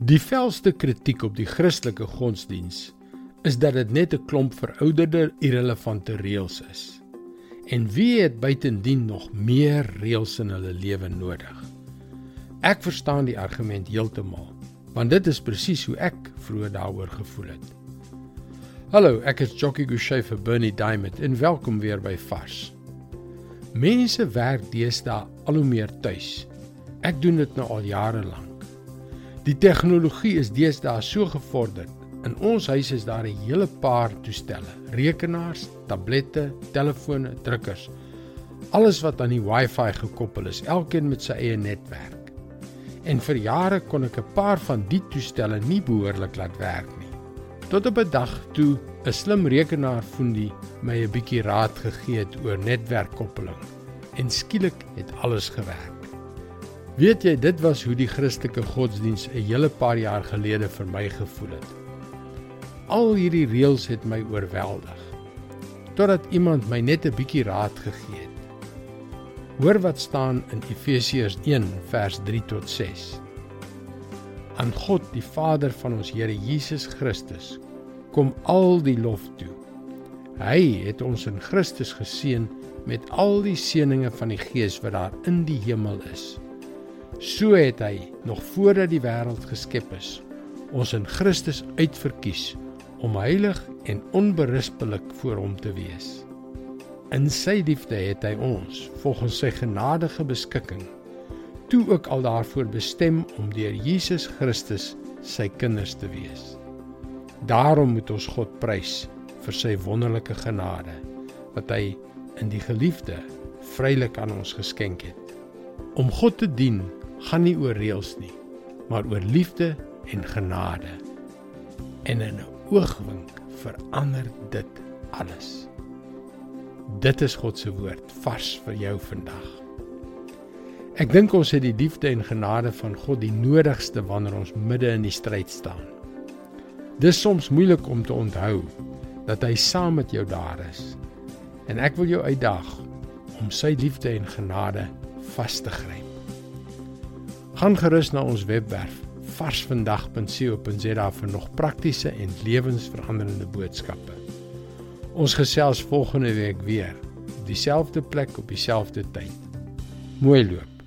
Die velste kritiek op die Christelike godsdiens is dat dit net 'n klomp verouderde, irrelevante reëls is. En wie het buitendien nog meer reëls in hulle lewe nodig? Ek verstaan die argument heeltemal, want dit is presies hoe ek vroeër daaroor gevoel het. Hallo, ek is Jockey Gouchee vir Bernie Diamond en welkom weer by Vars. Mense werk deesdae al hoe meer tuis. Ek doen dit nou al jare lank. Die tegnologie is deesdae so gevorderd. In ons huis is daar 'n hele paar toestelle: rekenaars, tablette, telefone, drukkers. Alles wat aan die Wi-Fi gekoppel is, elkeen met sy eie netwerk. En vir jare kon ek 'n paar van die toestelle nie behoorlik laat werk nie. Tot op 'n dag toe 'n slim rekenaarfoendie my 'n bietjie raad gegee het oor netwerkkoppeling. En skielik het alles gewerk. Weet jy, dit was hoe die Christelike godsdiens 'n hele paar jaar gelede vir my gevoel het. Al hierdie reëls het my oorweldig. Totdat iemand my net 'n bietjie raad gegee het. Hoor wat staan in Efesiërs 1 vers 3 tot 6. Aan God, die Vader van ons Here Jesus Christus, kom al die lof toe. Hy het ons in Christus geseën met al die seënings van die Gees wat daar in die hemel is. So het hy nog voordat die wêreld geskep is, ons in Christus uitverkies om heilig en onberispelik voor hom te wees. In sy liefde het hy ons, volgens sy genadige beskikking, toe ook al daarvoor bestem om deur Jesus Christus sy kinders te wees. Daarom moet ons God prys vir sy wonderlike genade wat hy in die geliefde vrylik aan ons geskenk het. Om God te dien gaan nie oor reëls nie, maar oor liefde en genade. En in 'n oogwink verander dit alles. Dit is God se woord vars vir jou vandag. Ek dink ons het die liefde en genade van God die nodigste wanneer ons midde in die stryd staan. Dis soms moeilik om te onthou dat hy saam met jou daar is. En ek wil jou uitdaag om sy liefde en genade vas te gryp. Gaan gerus na ons webwerf varsvandag.co.za vir nog praktiese en lewensveranderende boodskappe. Ons gesels volgende week weer op dieselfde plek op dieselfde tyd. Mooi loop.